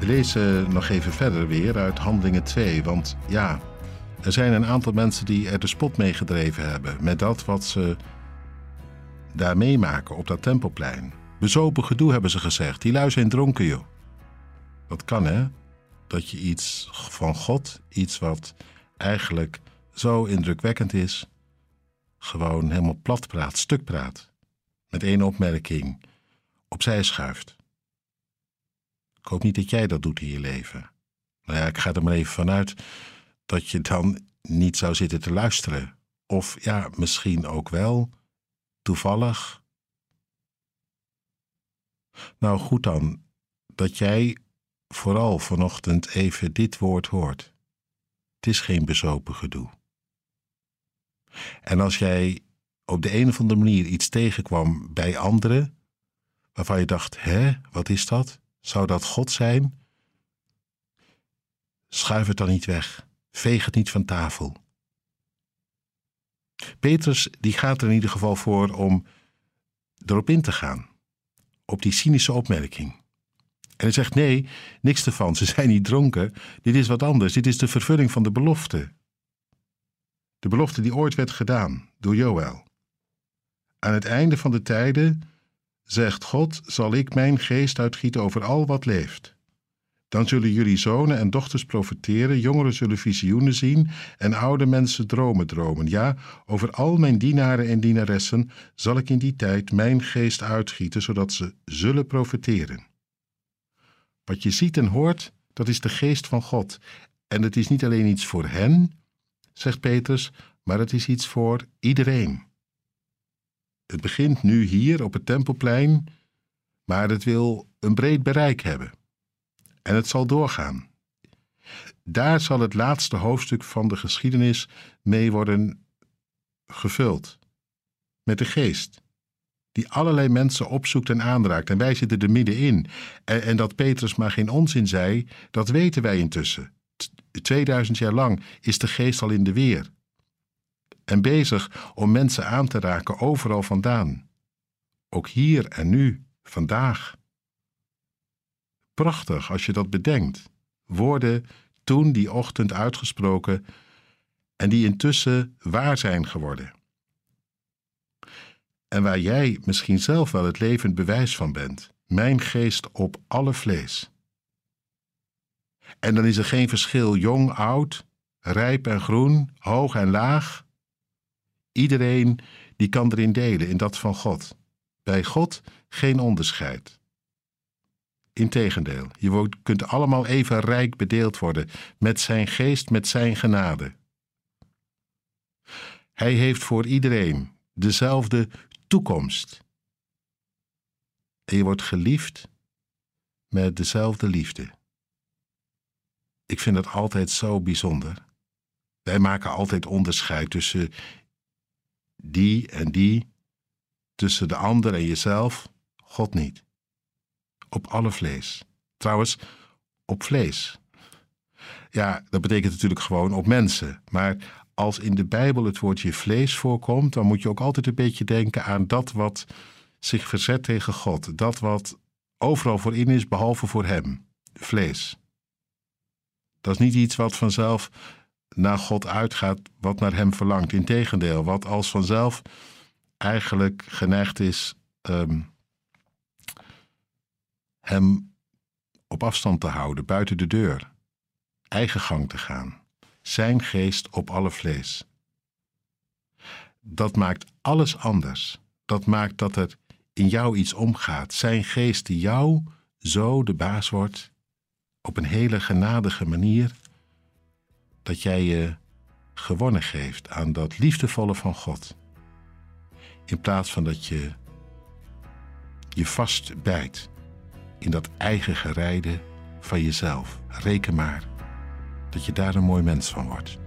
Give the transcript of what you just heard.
We lezen nog even verder weer uit Handelingen 2, want ja, er zijn een aantal mensen die er de spot mee gedreven hebben met dat wat ze daar meemaken op dat tempelplein. Bezopen gedoe hebben ze gezegd, die lui zijn dronken joh. Dat kan hè, dat je iets van God, iets wat eigenlijk zo indrukwekkend is, gewoon helemaal plat praat, stuk praat. Met één opmerking opzij schuift. Ik hoop niet dat jij dat doet in je leven. Nou ja, ik ga er maar even vanuit dat je dan niet zou zitten te luisteren. Of ja, misschien ook wel, toevallig. Nou goed dan, dat jij vooral vanochtend even dit woord hoort. Het is geen bezopen gedoe. En als jij op de een of andere manier iets tegenkwam bij anderen, waarvan je dacht: hè, wat is dat? Zou dat God zijn? Schuif het dan niet weg. Veeg het niet van tafel. Petrus die gaat er in ieder geval voor om erop in te gaan. Op die cynische opmerking. En hij zegt: nee, niks ervan. Ze zijn niet dronken. Dit is wat anders. Dit is de vervulling van de belofte. De belofte die ooit werd gedaan door Joël. Aan het einde van de tijden, zegt God, zal ik mijn geest uitgieten over al wat leeft. Dan zullen jullie zonen en dochters profeteren, jongeren zullen visioenen zien en oude mensen dromen dromen. Ja, over al mijn dienaren en dienaressen zal ik in die tijd mijn geest uitgieten, zodat ze zullen profeteren. Wat je ziet en hoort, dat is de geest van God. En het is niet alleen iets voor hen, zegt Petrus, maar het is iets voor iedereen. Het begint nu hier op het Tempelplein, maar het wil een breed bereik hebben. En het zal doorgaan. Daar zal het laatste hoofdstuk van de geschiedenis mee worden gevuld. Met de geest, die allerlei mensen opzoekt en aanraakt. En wij zitten er middenin. En, en dat Petrus maar geen onzin zei, dat weten wij intussen. 2000 jaar lang is de geest al in de weer. En bezig om mensen aan te raken overal vandaan. Ook hier en nu, vandaag. Prachtig als je dat bedenkt. Woorden toen die ochtend uitgesproken en die intussen waar zijn geworden. En waar jij misschien zelf wel het levend bewijs van bent. Mijn geest op alle vlees. En dan is er geen verschil jong, oud, rijp en groen, hoog en laag. Iedereen die kan erin delen, in dat van God. Bij God geen onderscheid. Integendeel, je kunt allemaal even rijk bedeeld worden met zijn geest, met zijn genade. Hij heeft voor iedereen dezelfde toekomst. En je wordt geliefd met dezelfde liefde. Ik vind dat altijd zo bijzonder. Wij maken altijd onderscheid tussen die en die, tussen de ander en jezelf, God niet. Op alle vlees. Trouwens, op vlees. Ja, dat betekent natuurlijk gewoon op mensen. Maar als in de Bijbel het woordje vlees voorkomt, dan moet je ook altijd een beetje denken aan dat wat zich verzet tegen God. Dat wat overal voor in is, behalve voor Hem. Vlees. Dat is niet iets wat vanzelf naar God uitgaat, wat naar Hem verlangt. Integendeel, wat als vanzelf eigenlijk geneigd is um, Hem op afstand te houden, buiten de deur, eigen gang te gaan. Zijn geest op alle vlees. Dat maakt alles anders. Dat maakt dat er in jou iets omgaat. Zijn geest die jou zo de baas wordt op een hele genadige manier dat jij je gewonnen geeft aan dat liefdevolle van God. In plaats van dat je je vastbijt in dat eigen gerijden van jezelf. Reken maar dat je daar een mooi mens van wordt.